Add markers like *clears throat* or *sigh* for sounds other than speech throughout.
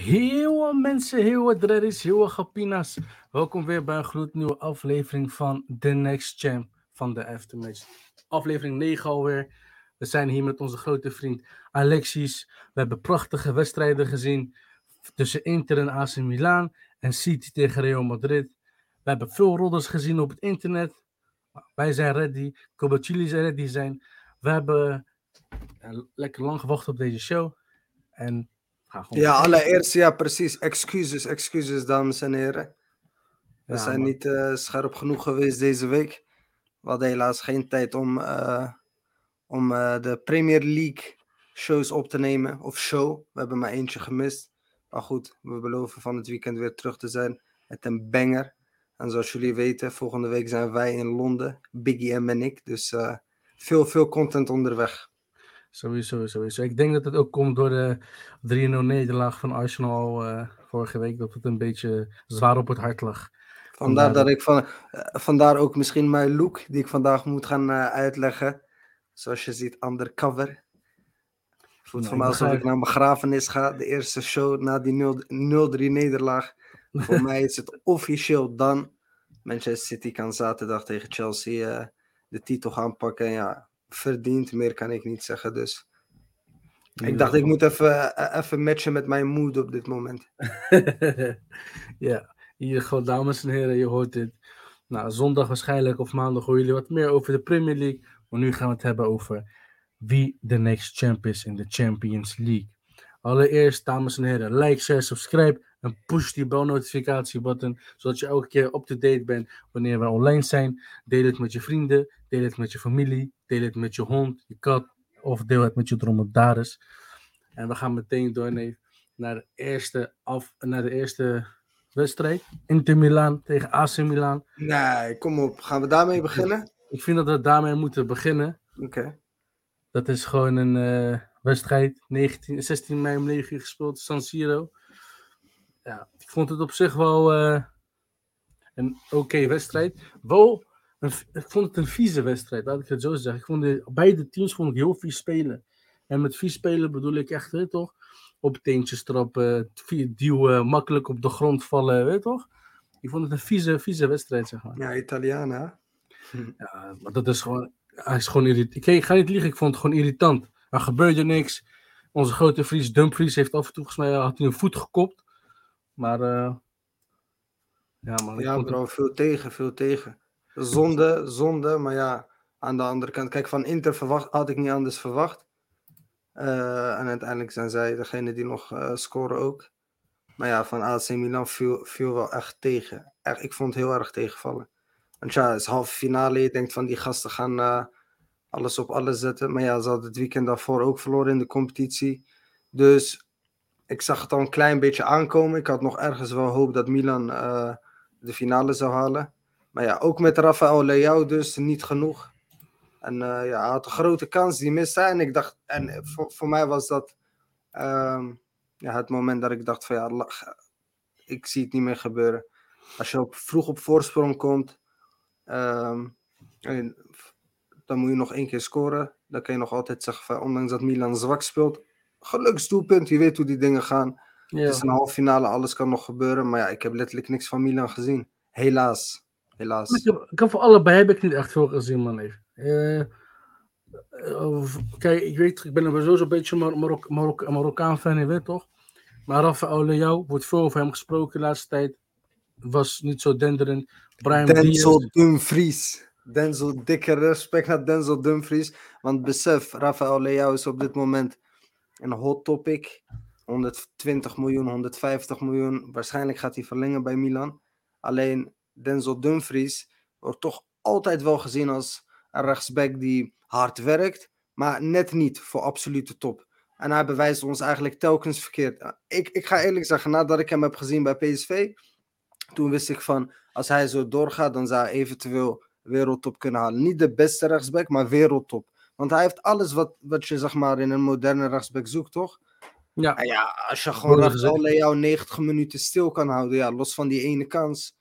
Heel mensen, heel wat dreadies, heel gapina's. Welkom weer bij een gloednieuwe aflevering van The Next Champ van de Aftermatch. Aflevering 9 alweer. We zijn hier met onze grote vriend Alexis. We hebben prachtige wedstrijden gezien tussen Inter en AC Milan en City tegen Real Madrid. We hebben veel rodders gezien op het internet. Wij zijn ready. Dat jullie ready zijn. We hebben eh, lekker lang gewacht op deze show. En gewoon Ja, allereerst, ja, precies. Excuses, excuses, dames en heren. We Ja, zijn man. niet eh, scherp genoeg geweest deze week. We hadden helaas geen tijd om, eh, om eh, de Premier League shows op te nemen. Of show. We hebben maar eentje gemist. Maar goed, we beloven van het weekend weer terug te zijn met een banger. En zoals jullie weten, volgende week zijn wij in Londen. Biggie M en ik. Dus veel, veel content onderweg. Sowieso, sowieso. Ik denk dat het ook komt door de 3-0 nederlaag van Arsenal eh, vorige week. Dat het een beetje zwaar op het hart lag. Vandaar Vandaar dat ik van, eh, vandaar ook misschien mijn look die ik vandaag moet gaan eh, uitleggen. Zoals je ziet, undercover. Voelt Ja, voor mij alsof ik naar mijn begrafenis ga. De eerste show na die 0 0-3 nederlaag. voor *laughs* mij is het officieel dan. Manchester City kan zaterdag tegen Chelsea de titel gaan pakken. En ja, verdiend. Meer kan ik niet zeggen. Dus ik dacht, ik moet even, eh, even matchen met mijn mood op dit moment. *laughs* ja, hier gewoon, dames en heren, je hoort dit. Nou, zondag waarschijnlijk of maandag horen jullie wat meer over de Premier League. Maar nu gaan we het hebben over wie de next champ is in de Champions League. Allereerst, dames en heren, like, share, subscribe en push die bell notificatie button, zodat je elke keer up-to-date bent wanneer we online zijn. Deel het met je vrienden, deel het met je familie, deel het met je hond, je kat of deel het met je dromedaris. En we gaan meteen door nee, naar de eerste, af, naar de eerste wedstrijd. Inter Milan tegen AC Milan. Nee, kom op. Gaan we daarmee beginnen? Ik vind dat we daarmee moeten beginnen. Oké. Dat is gewoon een eh, wedstrijd. 19, 16 mei om 9 uur gespeeld, San Siro. Ja, ik vond het op zich wel eh, een oké wedstrijd. Wel, een, ik vond het een vieze wedstrijd, laat ik het zo zeggen. Ik vond de, beide teams vond ik heel vies spelen. En met vies spelen bedoel ik echt, weet je toch? Op teentjes trappen, duwen, makkelijk op de grond vallen, weet toch? Ik vond het een vieze, vieze wedstrijd, zeg maar. Ja, Italiaan, hè? Ja, maar dat is gewoon, hij is gewoon irritant. Ik, ga niet liegen, ik vond het gewoon irritant. Er gebeurde niks. Onze grote Fries, Dumfries, heeft af en toe, volgens mij, had hij een voet gekopt. Maar, eh, ja man. Ja, het- bro, veel tegen, veel tegen. Zonde, zonde, maar ja, aan de andere kant, kijk, van Inter verwacht, had ik niet anders verwacht. Eh, en uiteindelijk zijn zij degene die nog eh, scoren ook. Maar ja, van AC Milan viel, viel wel echt tegen. Echt, ik vond het heel erg tegenvallen. Want ja, het is halve finale, je denkt van die gasten gaan eh, alles op alles zetten. Maar ja, ze hadden het weekend daarvoor ook verloren in de competitie. Dus ik zag het al een klein beetje aankomen. Ik had nog ergens wel hoop dat Milan de finale zou halen. Maar ja, ook met Rafael Leao dus niet genoeg. En eh, ja, hij had een grote kans, die miste. En ik dacht, en voor, voor mij was dat ehm, ja, het moment dat ik dacht van ja, ik zie het niet meer gebeuren. Als je op, vroeg op voorsprong komt, ehm, en dan moet je nog één keer scoren. Dan kan je nog altijd zeggen van, ondanks dat Milan zwak speelt, geluksdoelpunt, je weet hoe die dingen gaan. ja. Het is een halve finale, alles kan nog gebeuren. Maar ja, ik heb letterlijk niks van Milan gezien. Helaas. Helaas. Ik heb, ik heb voor allebei heb ik niet echt veel gezien, man. Even. Eh, kijk, ik weet, ik ben sowieso een beetje Mar Marok Marok Marokkaan fan, je weet toch? Maar Rafael Leao, wordt veel over hem gesproken de laatste tijd. Was niet zo denderend. Brian Denzel Diaz. Dumfries. Denzel, dikke respect naar Denzel Dumfries. Want besef, Rafael Leao is op dit moment een hot topic. 120 miljoen, 150 miljoen. Waarschijnlijk gaat hij verlengen bij Milan. Alleen Denzel Dumfries wordt toch altijd wel gezien als een rechtsback die hard werkt. Maar net niet voor absolute top. En hij bewijst ons eigenlijk telkens verkeerd. Ik, ik ga eerlijk zeggen, nadat ik hem heb gezien bij PSV, toen wist ik van, als hij zo doorgaat, dan zou hij eventueel wereldtop kunnen halen. Niet de beste rechtsback, maar wereldtop. Want hij heeft alles wat, wat je zeg maar in een moderne rechtsback zoekt, toch? Ja, En ja, als je gewoon gezegd. Rafael Leao 90 minuten stil kan houden, ja, los van die ene kans,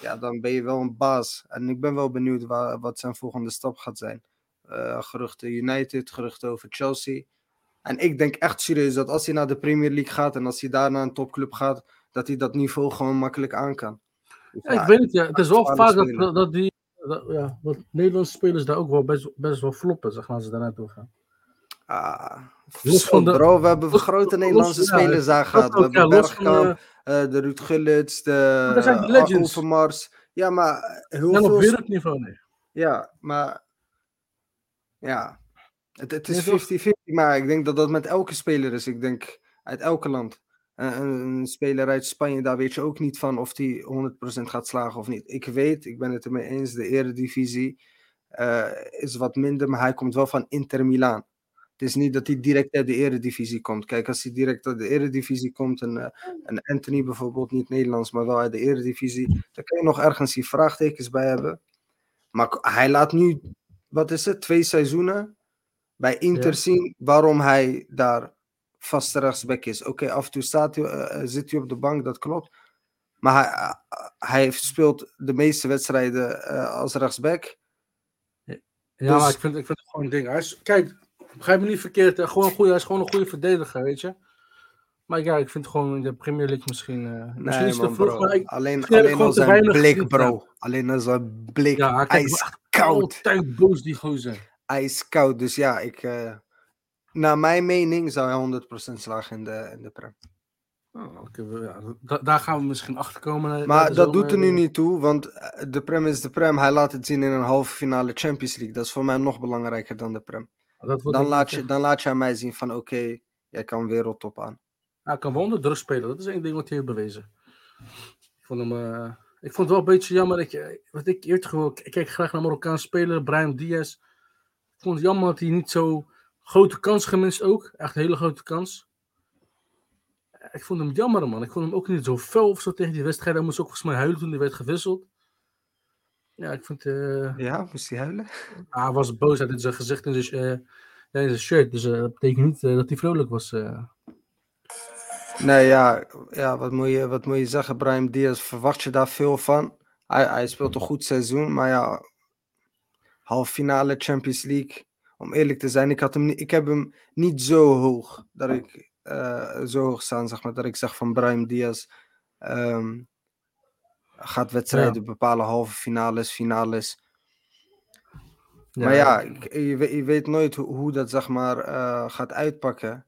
ja, dan ben je wel een baas. En ik ben wel benieuwd waar, wat zijn volgende stap gaat zijn. Eh, geruchten United, geruchten over Chelsea. En ik denk echt serieus dat als hij naar de Premier League gaat en als hij daar naar een topclub gaat, dat hij dat niveau gewoon makkelijk aan kan. Dus Ja, ik weet het, ja. Het is wel vaak dat, die dat, ja, dat Nederlandse spelers daar ook wel best, best wel floppen, zeg maar, als ze daar naartoe gaan. Ah, Los van de- we hebben grote Nederlandse ja, spelers daar Dat gehad. We ja, hebben Bergkamp, eh, de Ruud Gullit, de uh. Overmars. Ja, maar eh, heel op veel... wereldniveau, nee. Ja, maar... Ja, het, het is toch? 50-50, maar ik denk dat dat met elke speler is. Ik denk uit elke land. Eh, een, een speler uit Spanje, daar weet je ook niet van of die 100% gaat slagen of niet. Ik weet, ik ben het ermee eens, de eredivisie eh, is wat minder, maar hij komt wel van Inter Milaan. Het is niet dat hij direct uit de eredivisie komt. Kijk, als hij direct uit de eredivisie komt, en, eh, en Anthony bijvoorbeeld, niet Nederlands, maar wel uit de eredivisie, dan kun je nog ergens die vraagtekens bij hebben. Maar hij laat nu, wat is het, twee seizoenen bij Inter Ja. zien waarom hij daar vaste rechtsback is. Oké, af en toe staat hij, eh, eh, zit hij op de bank, dat klopt. Maar hij, speelt de meeste wedstrijden als rechtsback. Ja, Dus- maar ik vind, ik vind het gewoon een ding. Hij is, kijk, begrijp me niet verkeerd. hè. Gewoon een goede, hij is gewoon een goede verdediger, weet je. Maar ja, ik vind gewoon in de Premier League misschien... eh misschien Nee, is man, te vroeg, bro. maar ik, alleen alleen al zijn blik, bro. Alleen al zijn blik. ja, ijskoud. altijd boos, die gozer. Ijskoud. Dus ja, ik... eh, naar mijn mening zou hij 100% slagen in de, in de Prem. Oh, we- ja, da- daar gaan we misschien achter komen. eh, Maar dat doet er nu niet toe, want de Prem is de Prem. Hij laat het zien in een halve finale Champions League. Dat is voor mij nog belangrijker dan de Prem. Dat wordt Dan laat, je, dan laat je aan mij zien van oké, jij kan wereldtop aan. Hij kan wel onder druk spelen. Dat is één ding wat hij heeft bewezen. Ik vond hem... eh, ik vond het wel een beetje jammer dat je... Wat ik, weet gewoon, ik kijk graag naar Marokkaanse speler, Brian Diaz. Ik vond het jammer dat hij niet zo grote kans gemist ook. Echt een hele grote kans. Ik vond hem jammer, man. Ik vond hem ook niet zo fel of zo tegen die wedstrijd. Hij moest ook volgens mij huilen toen hij werd gewisseld. Ja, ik vind... eh, Ja, moest hij huilen? *laughs* Ah, hij was boos uit zijn gezicht en zijn, eh, zijn shirt. Dus eh, dat betekent niet dat hij vrolijk was. Nee, ja, ja wat, moet je, wat moet je zeggen, Brian Diaz? Verwacht je daar veel van? Hij, hij speelt een goed seizoen, maar ja, halve finale Champions League. Om eerlijk te zijn, ik, had hem, niet- ik heb hem niet zo hoog, dat ik zo hoog staan, zeg maar, dat ik zeg van Brian Diaz ehm, gaat wedstrijden bepalen, halve finales, finales. maar ja, je, weet- je weet nooit hoe, hoe dat zeg maar eh, gaat uitpakken.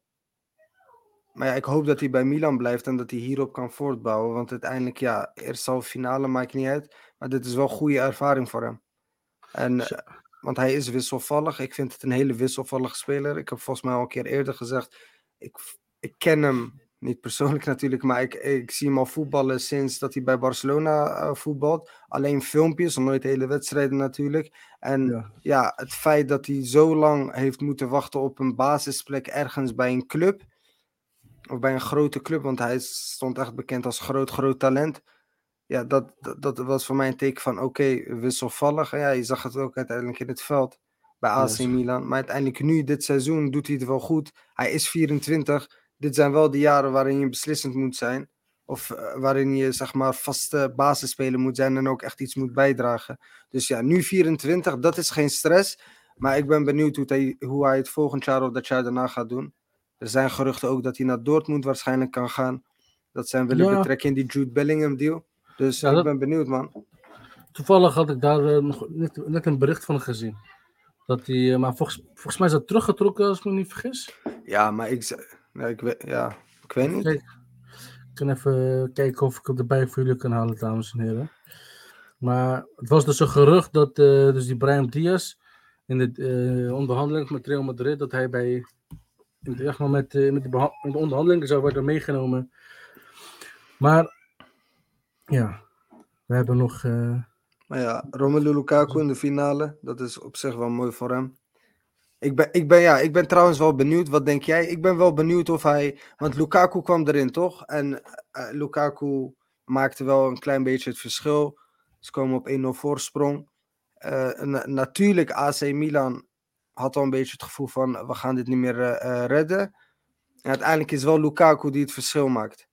Maar ja, ik hoop dat hij bij Milan blijft en dat hij hierop kan voortbouwen. Want uiteindelijk, ja, eerst halve finale maakt niet uit. Maar dit is wel goede ervaring voor hem. En, Zo. want hij is wisselvallig. Ik vind het een hele wisselvallige speler. Ik heb volgens mij al een keer eerder gezegd. Ik, ik ken hem niet persoonlijk *laughs* natuurlijk, maar ik, ik zie hem al voetballen sinds dat hij bij Barcelona eh, voetbalt. Alleen filmpjes, nooit hele wedstrijden natuurlijk. En Ja. ja, het feit dat hij zo lang heeft moeten wachten op een basisplek ergens bij een club. Of bij een grote club, want hij stond echt bekend als groot, groot talent. Ja, dat, dat, dat was voor mij een teken van oké, wisselvallig. Ja, je zag het ook uiteindelijk in het veld bij AC Yes. Milan. Maar uiteindelijk nu, dit seizoen, doet hij het wel goed. Hij is 24. Dit zijn wel de jaren waarin je beslissend moet zijn. Of eh, waarin je, zeg maar, vaste basisspeler moet zijn en ook echt iets moet bijdragen. Dus ja, nu 24, dat is geen stress. Maar ik ben benieuwd hoe hij, hoe hij het volgend jaar of dat jaar daarna gaat doen. Er zijn geruchten ook dat hij naar Dortmund waarschijnlijk kan gaan. Dat zijn willen Ja. betrekken in die Jude Bellingham deal. Dus Ja, ik dat- ben benieuwd, man. Toevallig had ik daar eh, nog net, net een bericht van gezien. Dat hij, eh, maar volgens, volgens mij is dat teruggetrokken, als ik me niet vergis. Ja, maar ik, ja, ik, weet, ja, ik weet niet. Kijk, ik kan even kijken of ik het erbij voor jullie kan halen, dames en heren. Maar het was dus een gerucht dat eh, dus die Brian Diaz in de eh, onderhandeling met Real Madrid, dat hij bij in maar met, eh, met de, met de onderhandelingen zou worden meegenomen. Maar ja, we hebben nog. eh, Maar ja, Romelu Lukaku in de finale, dat is op zich wel mooi voor hem. Ik ben, ik, ben, ja, ik ben trouwens wel benieuwd, wat denk jij? Ik ben wel benieuwd of hij, want Lukaku kwam erin toch? En eh, Lukaku maakte wel een klein beetje het verschil. Ze komen op 1-0 voorsprong. Na- natuurlijk, AC Milan had al een beetje het gevoel van, we gaan dit niet meer eh, redden. En uiteindelijk is wel Lukaku die het verschil maakt.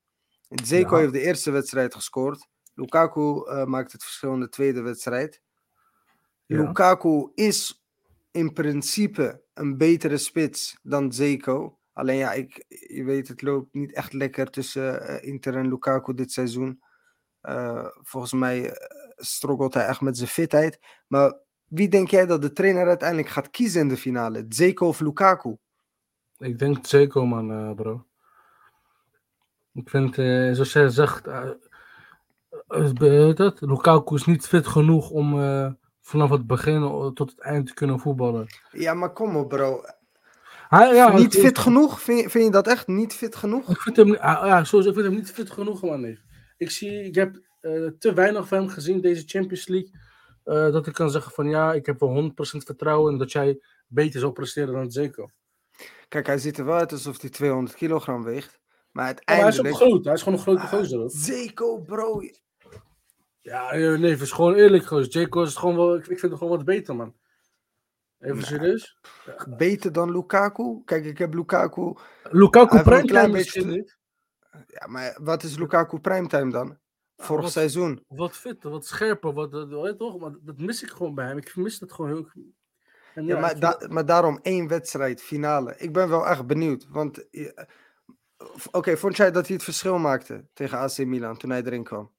Zeko Ja. heeft de eerste wedstrijd gescoord. Lukaku maakt het verschil in de tweede wedstrijd. Ja. Lukaku is in principe een betere spits dan Zeko. Alleen ja, ik, je weet, het loopt niet echt lekker tussen eh, Inter en Lukaku dit seizoen. Eh, volgens mij eh, struggelt hij echt met zijn fitheid. Maar wie denk jij dat de trainer uiteindelijk gaat kiezen in de finale? Zeko of Lukaku? Ik denk Zeko, man, bro. Ik vind, zoals jij zegt, dat, Lukaku is niet fit genoeg om vanaf het begin tot het eind kunnen voetballen. Ja, maar kom op, bro. Hij, ja, niet fit genoeg? Vind je, vind je dat echt niet fit genoeg? Ik vind hem, ah, ja, sowieso, ik vind hem niet fit genoeg, man. nee. Ik, zie, ik heb eh, te weinig van hem gezien deze Champions League. eh, dat ik kan zeggen van ja, ik heb wel 100% vertrouwen in dat jij beter zal presteren dan Zeko. Kijk, hij ziet er wel uit alsof hij 200 kilogram weegt. Maar Ja, maar hij is ook uiteindelijk... groot, hij is gewoon een grote Ah, gozer. Zeko, bro. Ja, eh, nee, het is gewoon eerlijk, gozer. Zeko is gewoon wel, ik, vind hem gewoon wat beter, man. Even serieus. Beter dan Lukaku? Kijk, ik heb Lukaku... Lukaku primetime misschien niet. Ja, maar wat is Lukaku primetime dan? Vorig wat- seizoen. Wat fitter, wat scherper, wat, wat- toch? Maar dat mis ik gewoon bij hem. Ik mis dat gewoon heel... En Ja, maar, da- dat- maar daarom één wedstrijd, finale. Ik ben wel echt benieuwd. Want, eh, oké, vond jij dat hij het verschil maakte tegen AC Milan toen hij erin kwam?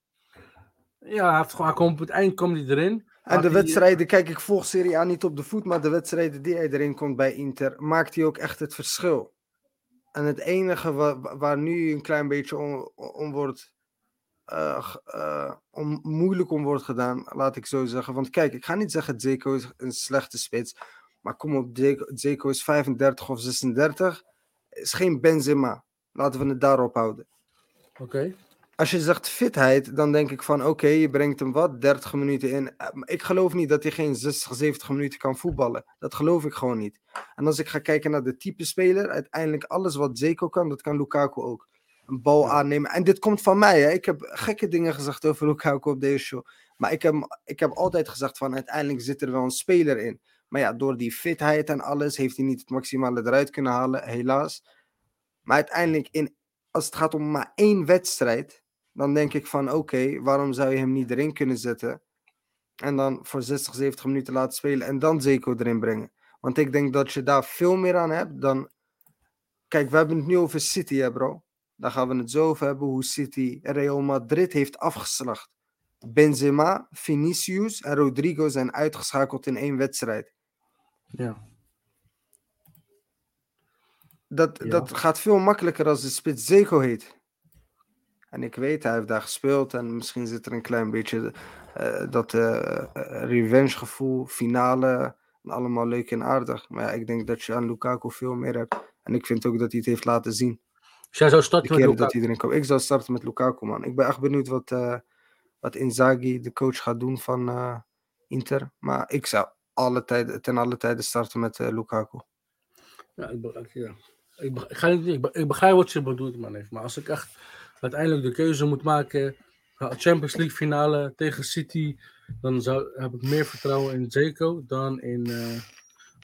Ja, hij, heeft gewoon, hij kwam op het eind kwam hij erin. En de hij- wedstrijden, kijk, ik volg Serie A niet op de voet, maar de wedstrijden die hij erin komt bij Inter, maakt hij ook echt het verschil. En het enige wa- waar, nu een klein beetje om, om wordt, eh, eh, om, moeilijk om wordt gedaan, laat ik zo zeggen. Want kijk, ik ga niet zeggen Zeko is een slechte spits, maar kom op, Zeko, Zeko is 35 of 36, is geen Benzema. Laten we het daarop houden. Oké. Als je zegt fitheid, dan denk ik van oké, je brengt hem wat, 30 minuten in. Eh, Ik geloof niet dat hij geen 60, 70 minuten kan voetballen. Dat geloof ik gewoon niet. En als ik ga kijken naar de type speler, uiteindelijk alles wat Zeko kan, dat kan Lukaku ook. Een bal Ja. aannemen. En dit komt van mij. Hè. Ik heb gekke dingen gezegd over Lukaku op deze show. Maar ik heb, ik heb altijd gezegd van uiteindelijk zit er wel een speler in. Maar ja, door die fitheid en alles heeft hij niet het maximale eruit kunnen halen, helaas. Maar uiteindelijk, in, als het gaat om maar één wedstrijd, dan denk ik van oké, waarom zou je hem niet erin kunnen zetten? En dan voor 60, 70 minuten laten spelen en dan Zeko erin brengen. Want ik denk dat je daar veel meer aan hebt dan. Kijk, we hebben het nu over City, hè, bro. Daar gaan we het zo over hebben hoe City Real Madrid heeft afgeslacht. Benzema, Vinicius en Rodrigo zijn uitgeschakeld in één wedstrijd. Ja. Dat, Ja. dat gaat veel makkelijker als de spits Zeko heet. En ik weet, hij heeft daar gespeeld en misschien zit er een klein beetje eh, dat eh, revenge gevoel, finale, allemaal leuk en aardig. Maar ja, ik denk dat je aan Lukaku veel meer hebt. En ik vind ook dat hij het heeft laten zien. Dus jij zou starten met dat Lukaku. hij erin kwam. Ik zou starten met Lukaku, man. Ik ben echt benieuwd wat, eh, wat Inzaghi, de coach, gaat doen van eh, Inter. Maar ik zou alle tijden, ten alle tijden starten met eh, Lukaku. Ja, ik, ik- ja. Ik, ik, begrijp wat je bedoelt, man. Maar als ik echt uiteindelijk de keuze moet maken, ja, Champions League finale tegen City, dan zou, heb ik meer vertrouwen in Zeko dan in eh,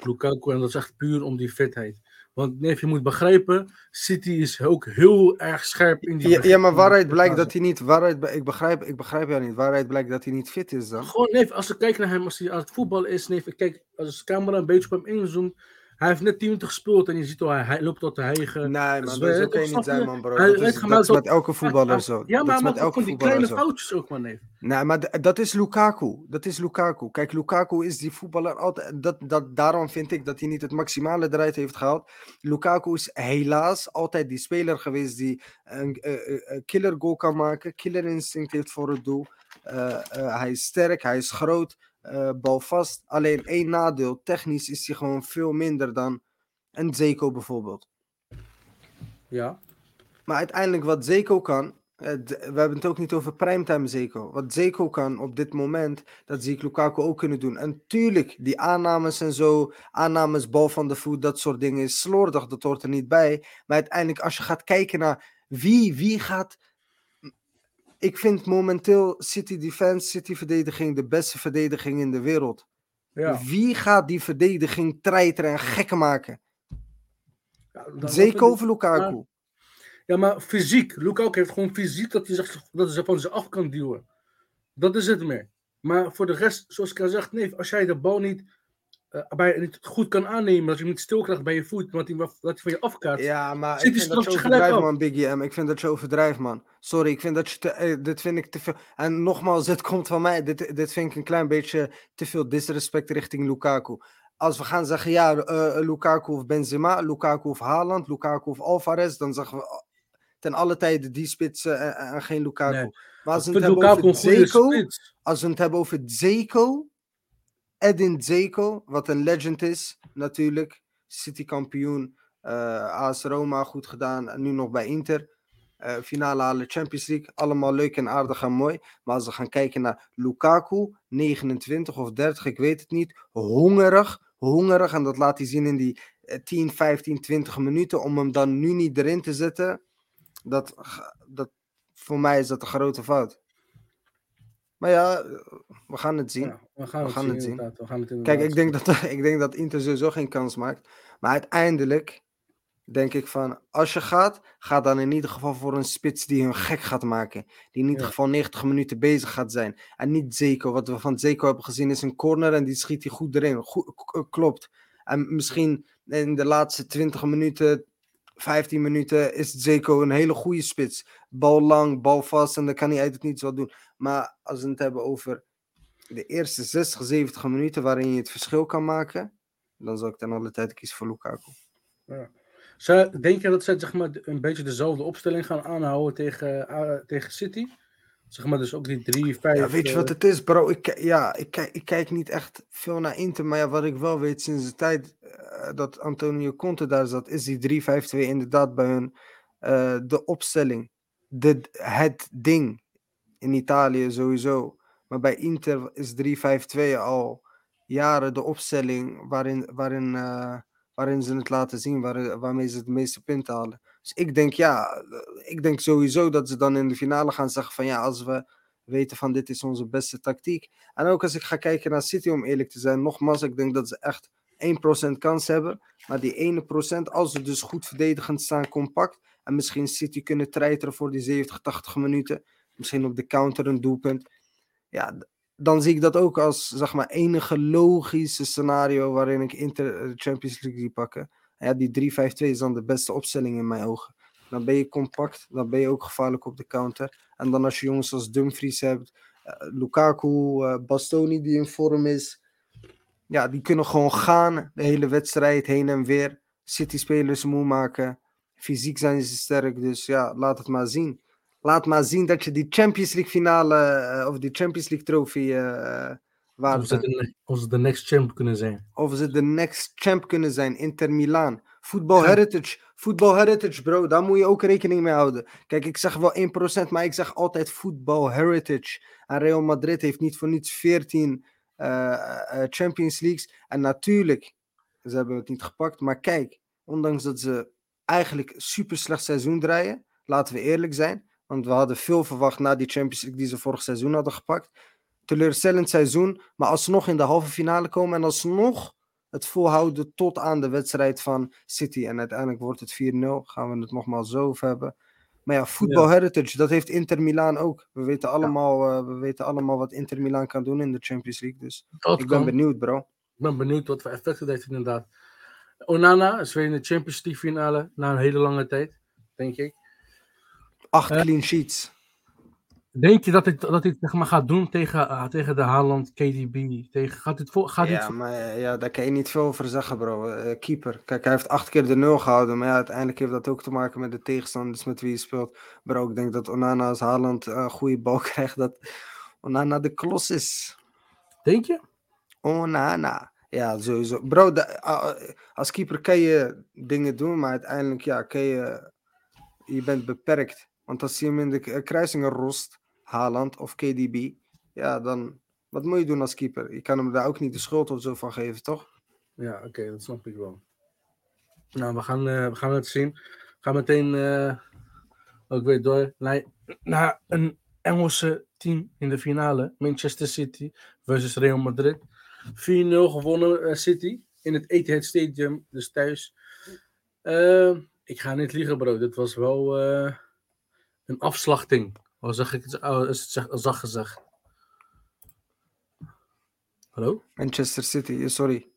Lukaku. En dat is echt puur om die fitheid. Want neef, je moet begrijpen, City is ook heel erg scherp in die Ja, ja, maar waaruit blijkt dat hij niet. Waaruit, ik, begrijp, ik begrijp jou niet. Waaruit blijkt dat hij niet fit is dan? Gewoon, neef, als ik kijk naar hem, als hij aan het voetballen is, neef, ik kijk, als de camera een beetje op hem inzoomt, hij heeft net 10 minuten gespeeld en je ziet al, hij, hij loopt tot te hijgen. Nee, Zweet, dat kan je snap niet zijn, man, bro. Hij Dat is, dat is met elke voetballer zo. Ja, maar is hij met maakt ook elke van die voetballer kleine zo. foutjes ook, man, neef. Nee, maar dat is Lukaku. Dat is Lukaku. Kijk, Lukaku is die voetballer altijd. Dat, dat, daarom vind ik dat hij niet het maximale eruit heeft gehaald. Lukaku is helaas altijd die speler geweest die een eh, eh, killer goal kan maken. Killer instinct heeft voor het doel. Eh, hij is sterk, hij is groot, eh balvast. Alleen één nadeel. Technisch is hij gewoon veel minder dan een Zeko bijvoorbeeld. Ja. Maar uiteindelijk wat Zeko kan, eh, we hebben het ook niet over primetime Zeko. Wat Zeko kan op dit moment, dat zie ik Lukaku ook kunnen doen. En tuurlijk, die aannames en zo, aannames bal van de voet, dat soort dingen is slordig, dat hoort er niet bij. Maar uiteindelijk, als je gaat kijken naar wie, wie gaat... Ik vind momenteel City Defense, City verdediging de beste verdediging in de wereld. ja. Wie gaat die verdediging treiteren en gekken maken? Ja, Zeko of Lukaku? Ja, maar fysiek. Lukaku heeft gewoon fysiek dat hij, zegt, dat hij van ze af kan duwen. Dat is het meer. Maar voor de rest, zoals ik al zeg, nee, als jij de bal niet eh, bij, niet goed kan aannemen. Dat je hem niet stil krijgt bij je voet, want hij, dat hij van je afkaart. Ja, maar Zit ik vind dat je overdrijft, man, Biggie M. Ik vind dat je overdrijft, man. Sorry, ik vind dat je te, eh, dit vind ik te veel. En nogmaals, dit komt van mij. Dit, dit vind ik een klein beetje te veel disrespect richting Lukaku. Als we gaan zeggen, ja, eh, Lukaku of Benzema, Lukaku of Haaland, Lukaku of Alvarez, dan zeggen we ten alle tijde die spitsen en, en geen Lukaku. Nee. Maar als we het hebben over Zeko, als we het hebben over Zeko, Edin Zeko, wat een legend is, natuurlijk. City kampioen, eh AS Roma goed gedaan, nu nog bij Inter. Eh, finale halen Champions League, allemaal leuk en aardig en mooi. Maar als we gaan kijken naar Lukaku, 29 of 30, ik weet het niet. Hongerig, hongerig. En dat laat hij zien in die eh, 10, 15, 20 minuten. Om hem dan nu niet erin te zetten, dat, dat, voor mij is dat een grote fout. Maar ja, we gaan het zien. Ja, we gaan, We het, gaan zien, het zien. inderdaad. We gaan het Kijk, ik denk, dat, *laughs* ik denk dat Inter sowieso geen kans maakt. Maar uiteindelijk denk ik van, als je gaat, ga dan in ieder geval voor een spits die hun gek gaat maken. Die in ieder Ja. geval 90 minuten bezig gaat zijn. En niet Zeko. Wat we van Zeko hebben gezien is een corner en die schiet hij goed erin. Goed, klopt. En misschien in de laatste 20 minuten, 15 minuten is Zeko een hele goede spits. Bal lang, bal vast en dan kan hij uit het niets wat doen. Maar als we het hebben over de eerste 60, 70 minuten waarin je het verschil kan maken, dan zou ik ten alle tijde kiezen voor Lukaku. Zou- denk je dat zij zeg maar, een beetje dezelfde opstelling gaan aanhouden tegen, eh, tegen City? Zeg maar dus ook die 3, 5. Ja, weet je wat het is, bro? Ik, ja, ik, kijk, ik kijk niet echt veel naar Inter, maar ja, wat ik wel weet sinds de tijd eh, dat Antonio Conte daar zat, is die 3-5-2 inderdaad bij hun eh, de opstelling. De, het ding in Italië sowieso. Maar bij Inter is 3-5-2 al jaren de opstelling waarin, waarin, eh, waarin ze het laten zien, waar, waarmee ze het meeste punten halen. Dus ik denk ja, eh, ik denk sowieso dat ze dan in de finale gaan zeggen van ja, als we weten van dit is onze beste tactiek. En ook als ik ga kijken naar City, om eerlijk te zijn, nogmaals, ik denk dat ze echt 1% kans hebben. Maar die ene procent, als ze dus goed verdedigend staan, compact. En misschien City kunnen treiteren voor die 70, 80 minuten. Misschien op de counter een doelpunt. Ja, dan zie ik dat ook als zeg maar enige logische scenario waarin ik Inter eh, de Champions League zie pakken. Ja, die 3-5-2 is dan de beste opstelling in mijn ogen. Dan ben je compact, dan ben je ook gevaarlijk op de counter. En dan als je jongens als Dumfries hebt, eh, Lukaku, eh, Bastoni die in vorm is. Ja, die kunnen gewoon gaan de hele wedstrijd heen en weer. City-spelers moe maken. Fysiek zijn ze sterk, dus ja, laat het maar zien. Laat maar zien dat je die Champions League finale eh, of die Champions League trofee eh waard Of ze, de, of ze de next champ kunnen zijn. Of ze de next champ kunnen zijn, Inter Milan. Football Ja. Heritage. Football Heritage, bro. Daar moet je ook rekening mee houden. Kijk, ik zeg wel 1%, maar ik zeg altijd Football Heritage. En Real Madrid heeft niet voor niets 14 eh, eh, Champions Leagues. En natuurlijk, ze hebben het niet gepakt. Maar kijk, ondanks dat ze eigenlijk super slecht seizoen draaien, laten we eerlijk zijn. Want we hadden veel verwacht na die Champions League die ze vorig seizoen hadden gepakt. Teleurstellend seizoen, maar alsnog in de halve finale komen en alsnog het volhouden tot aan de wedstrijd van City. En uiteindelijk wordt het 4-0. Gaan we het nogmaals zo over hebben. Maar ja, Football Heritage, dat heeft Inter Milaan ook. We weten, allemaal, eh, we weten allemaal wat Inter Milaan kan doen in de Champions League. Dus Dat ik ben benieuwd, bro. Ik ben benieuwd wat voor effect het heeft inderdaad. Onana is weer in de Champions League finale na een hele lange tijd, denk ik. Acht Eh, clean sheets. Denk je dat hij, dat het zeg maar, gaat doen tegen, ah, tegen de Haaland, KDB? Tegen, gaat dit vol, gaat dit Ja, maar eh, ja, daar kan je niet veel over zeggen, bro. Eh, keeper. Kijk, hij heeft acht keer de nul gehouden. Maar ja, uiteindelijk heeft dat ook te maken met de tegenstanders met wie je speelt. Bro, ik denk dat Onana als Haaland eh, een goede bal *laughs* krijgt. Dat Onana de klos is. Denk je? Onana. Ja, sowieso. Bro, de- als keeper kan je dingen doen, maar uiteindelijk ja, kan je... Je bent beperkt. Want als je hem in de k- kruisingen rost, Haaland of KDB, ja, dan... Wat moet je doen als keeper? Je kan hem daar ook niet de schuld of zo van geven, toch? Ja, oké, dat snap ik wel. Nou, we gaan, eh, we gaan het zien. We gaan meteen eh, ook weer door naar, een Engelse team in de finale. Manchester City versus Real Madrid. 4-0 gewonnen eh, City in het Etihad Stadium, dus thuis. Eh, ik ga niet liegen, bro. Dit was wel eh, een afslachting. Al zeg ik het, al is het zeg- zacht gezegd. Hallo? Manchester City, sorry.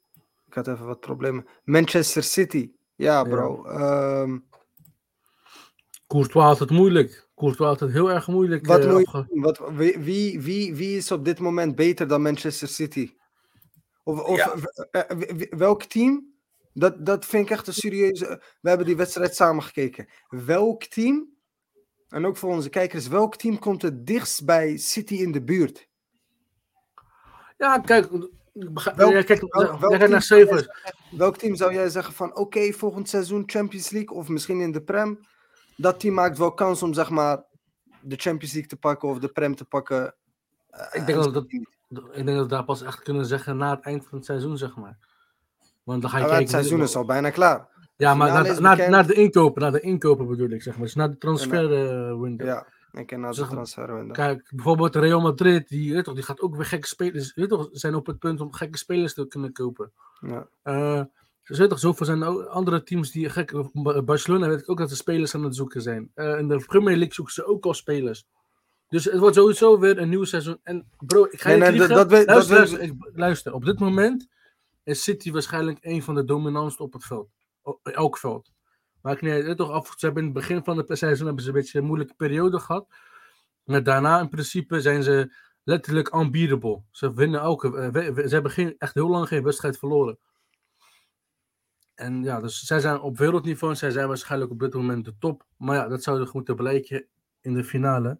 Ik had even wat problemen. Manchester City. Ja, bro. Ehm, Courtois had het moeilijk. Courtois had het heel erg moeilijk. wat eh, wat, wie, wie, wie, wie is op dit moment beter dan Manchester City? Of, of Ja. eh, eh, welk team? Dat, dat vind ik echt een serieuze. We hebben die wedstrijd samen gekeken. Welk team, en ook voor onze kijkers, welk team komt het dichtst bij City in de buurt? Ja, kijk. Welk- ja, kijk, welk- welk team naar zou jij cijfers. Welk team zou jij zeggen van oké, volgend seizoen Champions League of misschien in de Prem? Dat team maakt wel kans om zeg maar de Champions League te pakken of de Prem te pakken. Eh, Ik denk en dat dat-. Ik denk dat we daar pas echt kunnen zeggen na het eind van het seizoen, zeg maar. Want dan ga je Maar het kijken. seizoen is al bijna klaar. Ja, maar finale na, is na, bekend. na de inkopen, na de inkopen bedoel ik, zeg maar. Dus na de transfer eh, window. Ja, ik ken na de transferwindow. Kijk, bijvoorbeeld Real Madrid, die, toch, die gaat ook weer gekke spelers. Toch, zijn op het punt om gekke spelers te kunnen kopen. Ja. Eh dus toch, zoveel zijn ook andere teams die gek. Ba- Barcelona weet ik ook dat ze spelers aan het zoeken zijn. Eh, in de Premier League zoeken ze ook al spelers. Dus het wordt sowieso weer een nieuw seizoen. En bro, ik ga Nee, je nee, dat- luister, weet- luister, op dit moment is City waarschijnlijk een van de dominantste op het veld. Op elk veld. Maar ik nee, weet toch, af, ze hebben in het begin van het seizoen hebben ze een beetje een moeilijke periode gehad. Maar daarna in principe zijn ze letterlijk unbeatable. Ze winnen elke. eh, ze hebben geen, echt heel lang geen wedstrijd verloren. En ja, dus zij zijn op wereldniveau. Zij zijn waarschijnlijk op dit moment de top. Maar ja, dat zou er moeten blijken in de finale.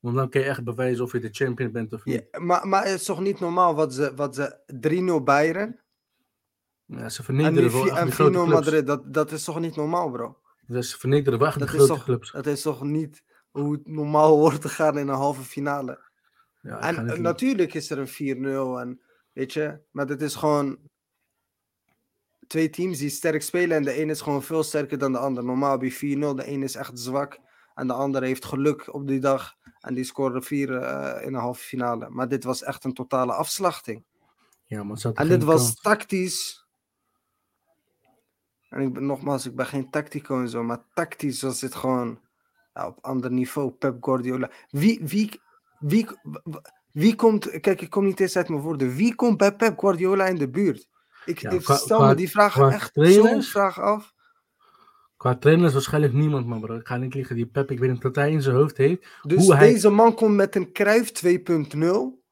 Want dan kun je echt bewijzen of je de champion bent of niet. Ja, maar, maar het is toch niet normaal wat ze, wat ze 3-0 Bayern Ja, ze en, vernederen wel echt 4-0 grote clubs. Madrid. Dat, dat is toch niet normaal, bro? Dus ze vernederen wel echt Dat is, grote toch, clubs. dat is toch niet hoe het normaal *laughs* hoort te gaan in een halve finale? Ja, En natuurlijk is er een 4-0 en weet je, maar het is gewoon twee teams die sterk spelen en de een is gewoon veel sterker dan de ander. Normaal je 4-0, de een is echt zwak en de ander heeft geluk op die dag en die scoorde 4 eh, in een halve finale. Maar dit was echt een totale afslachting. Ja, maar En dit was tactisch. En ik ben nogmaals, ik ben geen tactico en zo, maar tactisch was dit gewoon op ander niveau. Pep Guardiola. Wie, wie, wie, wie komt, kijk, ik kom niet eens uit mijn woorden. Wie komt bij Pep Guardiola in de buurt? Ik, Ja, ik qua- stel qua- me die vraag echt zo'n vraag af. Qua trainers waarschijnlijk niemand, man, bro. Ik ga niet liegen. Die Pep, ik weet niet wat hij in zijn hoofd heeft. Dus Hoe hij- deze man komt met een Cruijff 2.0.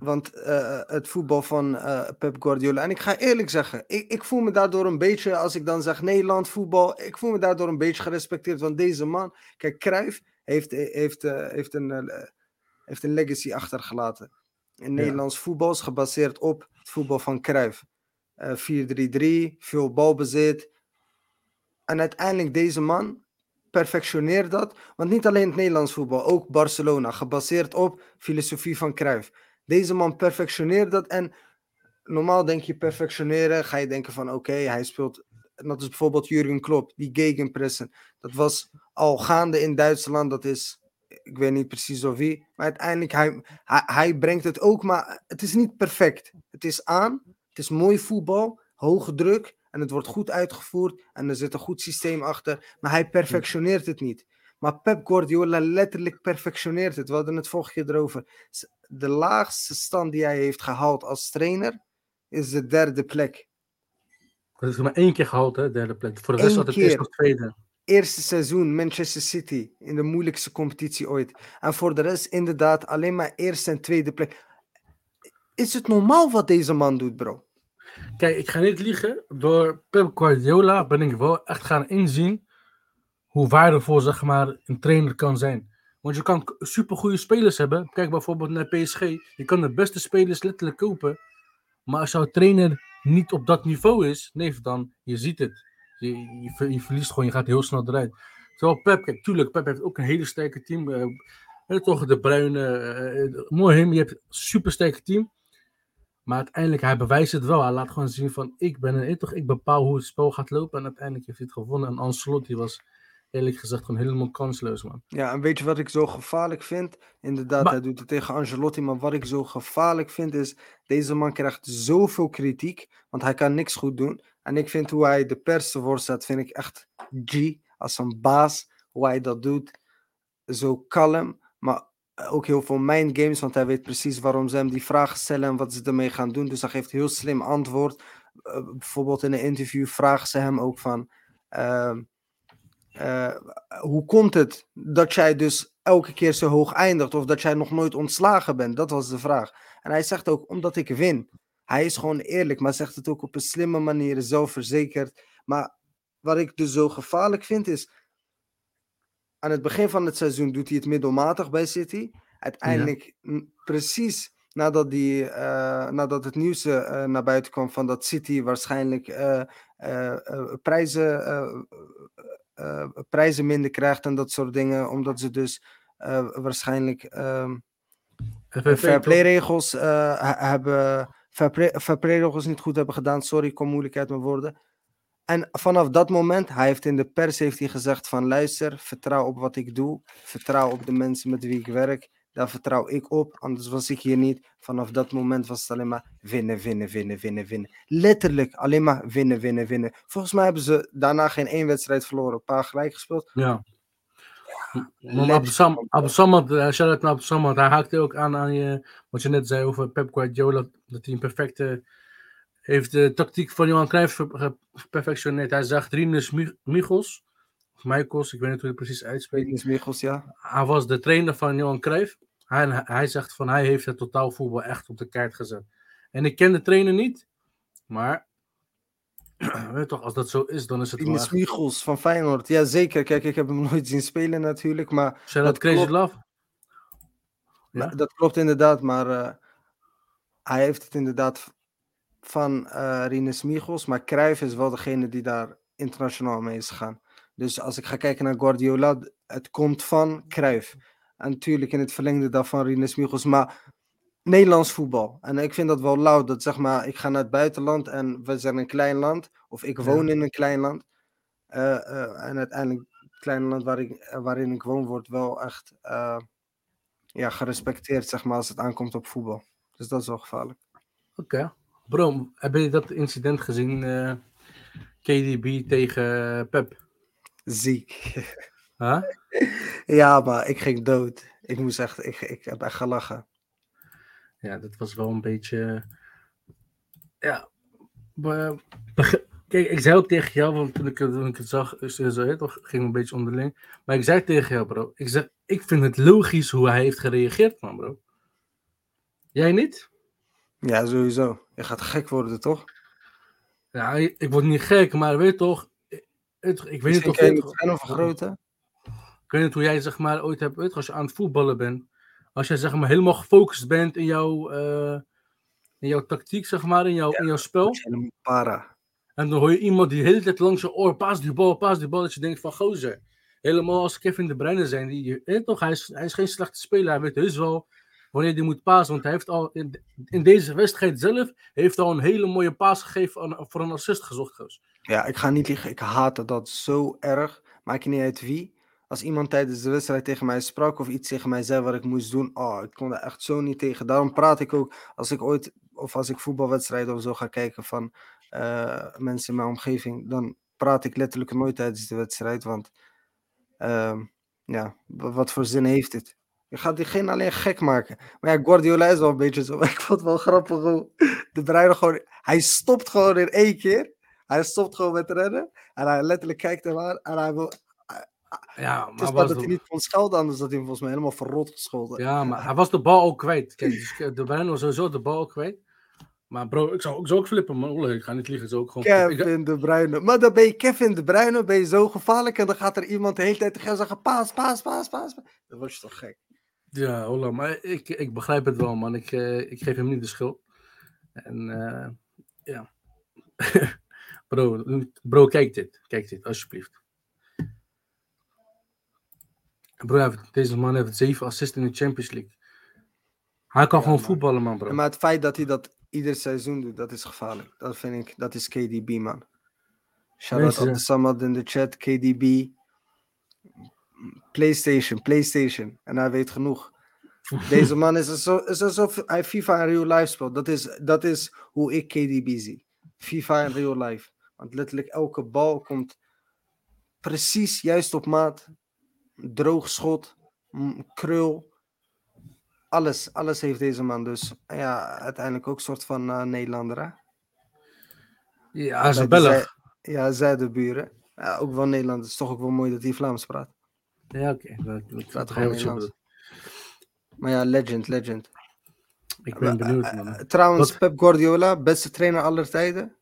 Want eh, het voetbal van eh, Pep Guardiola. En ik ga eerlijk zeggen, ik, ik voel me daardoor een beetje, als ik dan zeg Nederland voetbal, ik voel me daardoor een beetje gerespecteerd. Want deze man, kijk, Cruijff heeft, heeft, eh, heeft, een, eh, heeft een legacy achtergelaten. In Nederlands voetbal is gebaseerd op het voetbal van Cruijff. Eh 4-3-3, veel balbezit. En uiteindelijk deze man perfectioneert dat. Want niet alleen het Nederlands voetbal, ook Barcelona, gebaseerd op filosofie van Cruijff. Deze man perfectioneert dat en normaal denk je perfectioneren, ga je denken van oké, hij speelt, dat is bijvoorbeeld Jurgen Klopp, die gegenpressen. Dat was al gaande in Duitsland, dat is, ik weet niet precies of wie, maar uiteindelijk, hij, hij, hij brengt het ook, maar het is niet perfect. Het is aan, het is mooi voetbal, hoge druk en het wordt goed uitgevoerd en er zit een goed systeem achter, maar hij perfectioneert het niet. Maar Pep Guardiola letterlijk perfectioneert het. We hadden het vorige keer erover. De laagste stand die hij heeft gehaald als trainer is de derde plek. Dat is maar één keer gehaald, hè, derde plek. Voor de rest had het eerst nog tweede. Eerste seizoen Manchester City in de moeilijkste competitie ooit. En voor de rest inderdaad alleen maar eerste en tweede plek. Is het normaal wat deze man doet, bro? Kijk, ik ga niet liegen. Door Pep Guardiola ben ik wel echt gaan inzien hoe waardevol zeg maar, een trainer kan zijn. Want je kan supergoeie spelers hebben. Kijk bijvoorbeeld naar PSG. Je kan de beste spelers letterlijk kopen. Maar als jouw trainer niet op dat niveau is, nee, dan je ziet het. Je, je, je verliest gewoon, je gaat heel snel eruit. Terwijl Pep, kijk, tuurlijk, Pep heeft ook een hele sterke team. eh, toch de Bruine, eh, eh, mooi hem, je hebt een super sterk team. Maar uiteindelijk, hij bewijst het wel. Hij laat gewoon zien van, ik ben een, toch, ik bepaal hoe het spel gaat lopen. En uiteindelijk heeft hij het gewonnen. En Ancelotti was eerlijk gezegd gewoon helemaal kansloos, man. Ja, en weet je wat ik zo gevaarlijk vind? Inderdaad, Maar- hij doet het tegen Angelotti, maar wat ik zo gevaarlijk vind is, deze man krijgt zoveel kritiek, want hij kan niks goed doen. En ik vind hoe hij de pers ervoor zet, vind ik echt G, als een baas, hoe hij dat doet. Zo kalm, maar ook heel veel mind games, want hij weet precies waarom ze hem die vragen stellen en wat ze ermee gaan doen. Dus hij geeft heel slim antwoord. Eh, bijvoorbeeld in een interview vragen ze hem ook van. ehm, eh, hoe komt het dat jij dus elke keer zo hoog eindigt of dat jij nog nooit ontslagen bent? Dat was de vraag. En hij zegt ook, omdat ik win. Hij is gewoon eerlijk, maar zegt het ook op een slimme manier, zelfverzekerd. Maar wat ik dus zo gevaarlijk vind is, aan het begin van het seizoen doet hij het middelmatig bij City. Uiteindelijk, precies nadat, die, eh, nadat het nieuws eh, naar buiten kwam van dat City waarschijnlijk eh, prijzen, eh, prijzen minder krijgt en dat soort dingen, omdat ze dus eh, waarschijnlijk FFP, fair play regels hebben fair play regels niet goed hebben gedaan. Sorry, ik kom moeilijk uit mijn woorden. En vanaf dat moment, hij heeft in de pers heeft hij gezegd van luister, vertrouw op wat ik doe, vertrouw op de mensen met wie ik werk, daar vertrouw ik op, anders was ik hier niet. Vanaf dat moment was het alleen maar winnen, winnen, winnen, winnen, winnen. Letterlijk alleen maar winnen, winnen, winnen. Volgens mij hebben ze daarna geen één wedstrijd verloren, een paar gelijk gespeeld. Ja. Maar letterlijk. Abu Sam- Abu Samad, eh, shout-out naar hij haakte ook aan aan je, wat je net zei over Pep Guardiola, dat hij een perfecte, heeft de tactiek van Johan Cruijff geperfectioneerd. Hij zag Mi- Michels, of Michels, ik weet niet hoe je het precies uitspreekt. Michels, ja. Hij was de trainer van Johan Cruijff. Hij, hij zegt van hij heeft het totaalvoetbal echt op de kaart gezet. En ik ken de trainer niet, maar *clears throat* weet toch, als dat zo is, dan is het wel Rinus echt... Michels van Feyenoord. Ja, zeker. Kijk, ik heb hem nooit zien spelen natuurlijk, maar Shout-out dat Crazy klopt. Love. Ja? Dat klopt inderdaad, maar eh, hij heeft het inderdaad van eh Rinus Michels, maar Cruijff is wel degene die daar internationaal mee is gegaan. Dus als ik ga kijken naar Guardiola, het komt van Cruijff. En natuurlijk in het verlengde daarvan Rinus Michels, maar Nederlands voetbal. En ik vind dat wel lauw, dat zeg maar, ik ga naar het buitenland en we zijn een klein land, of ik Ja. woon in een klein land. eh, eh, en uiteindelijk het kleine land waar ik, eh, waarin ik woon wordt wel echt... ja, gerespecteerd, zeg maar, als het aankomt op voetbal. Dus dat is wel gevaarlijk. Oké. Bro, heb je dat incident gezien? KDB tegen Pep? Ziek. Huh? ja, maar ik ging dood. Ik moest echt, ik, ik heb echt gelachen. Ja, dat was wel een beetje. Ja. be- Kijk, ik zei ook tegen jou, want toen ik, het- toen ik het zag, zo, toch ging een beetje onderling. Maar ik zei tegen jou, bro. Ik zeg, ik vind het logisch hoe hij heeft gereageerd, man, bro. Jij niet? Ja, sowieso. Je gaat gek worden, toch? Ja, ik word niet gek, maar weet toch. Ik, ik weet niet Misschien of je niet klein of grote. Ik weet niet hoe jij zeg maar ooit hebt, weet als je aan het voetballen bent, als jij zeg maar helemaal gefocust bent in jouw, eh, in jouw tactiek, zeg maar, in jouw, in jouw spel, para. en dan hoor je iemand die de hele tijd langs je oor, paas die bal, paas die bal, dat je denkt van gozer, helemaal als Kevin De Bruyne zijn, die, toch, hij is, hij is geen slechte speler, hij weet heus wel wanneer hij moet pasen, want hij heeft al in, in deze wedstrijd zelf, heeft al een hele mooie paas gegeven aan, voor een assist gezocht, goos. Ja, ik ga niet liegen. Ik haatte dat zo erg. Maakt niet uit wie. Als iemand tijdens de wedstrijd tegen mij sprak of iets tegen mij zei wat ik moest doen. Oh, ik kon er echt zo niet tegen. Daarom praat ik ook als ik ooit, of als ik voetbalwedstrijden of zo ga kijken van eh, mensen in mijn omgeving. Dan praat ik letterlijk nooit tijdens de wedstrijd. Want ehm, ja, wa- wat voor zin heeft het? Je gaat diegene alleen gek maken. Maar ja, Guardiola is wel een beetje zo. *laughs* Ik vond het wel grappig hoe de Bruyne gewoon... Hij stopt gewoon in één keer. Hij stopt gewoon met rennen. En hij letterlijk kijkt hem aan. En hij wil... Ja, Het is maar maar was dat hij niet kon schelden, anders had hij hem volgens mij helemaal verrot gescholden. Ja, maar hij was de bal ook kwijt. Kijk, dus de Bruyne was sowieso de bal ook kwijt. Maar bro, ik zou, ik zou ook flippen, man. Olle, Ik ga niet liegen, zou ook gewoon. Ik- Kevin De Bruyne. Maar dan ben je Kevin De Bruyne, ben je zo gevaarlijk. En dan gaat er iemand de hele tijd tegen zeggen, paas, paas, paas, paas. Dan word je toch gek. Ja, hola, maar ik, ik begrijp het wel, man. Ik, eh, ik geef hem niet de schuld. En eh, ja. *laughs* bro, bro, kijk dit. Kijk dit, alsjeblieft. Bro, heeft- deze man heeft zeven assists in de Champions League. Hij kan Ja, gewoon man. voetballen, man, bro. Maar het feit dat hij dat ieder seizoen doet, dat is gevaarlijk. Dat vind ik, dat is KDB, man. Shout-out aan Samad in de chat, KDB. PlayStation, PlayStation. En hij weet genoeg. *laughs* Deze man is zo, is alsof hij FIFA in real life speelt. Dat is, dat is hoe ik KDB zie. FIFA in real life. Want letterlijk elke bal komt precies juist op maat. Droog schot, krul. alles, alles heeft deze man dus. Ja, uiteindelijk ook een soort van eh, Nederlander, hè? Ja, is een Bij de zij- Ja. Ja, ook wel Nederland. Het is toch ook wel mooi dat hij Vlaams praat. Ja, oké. Dat- Ik Praat gewoon Nederlands. Maar ja, legend, legend. Ik ben benieuwd, Eh, man. Trouwens, Wat- Pep Guardiola, beste trainer aller tijden.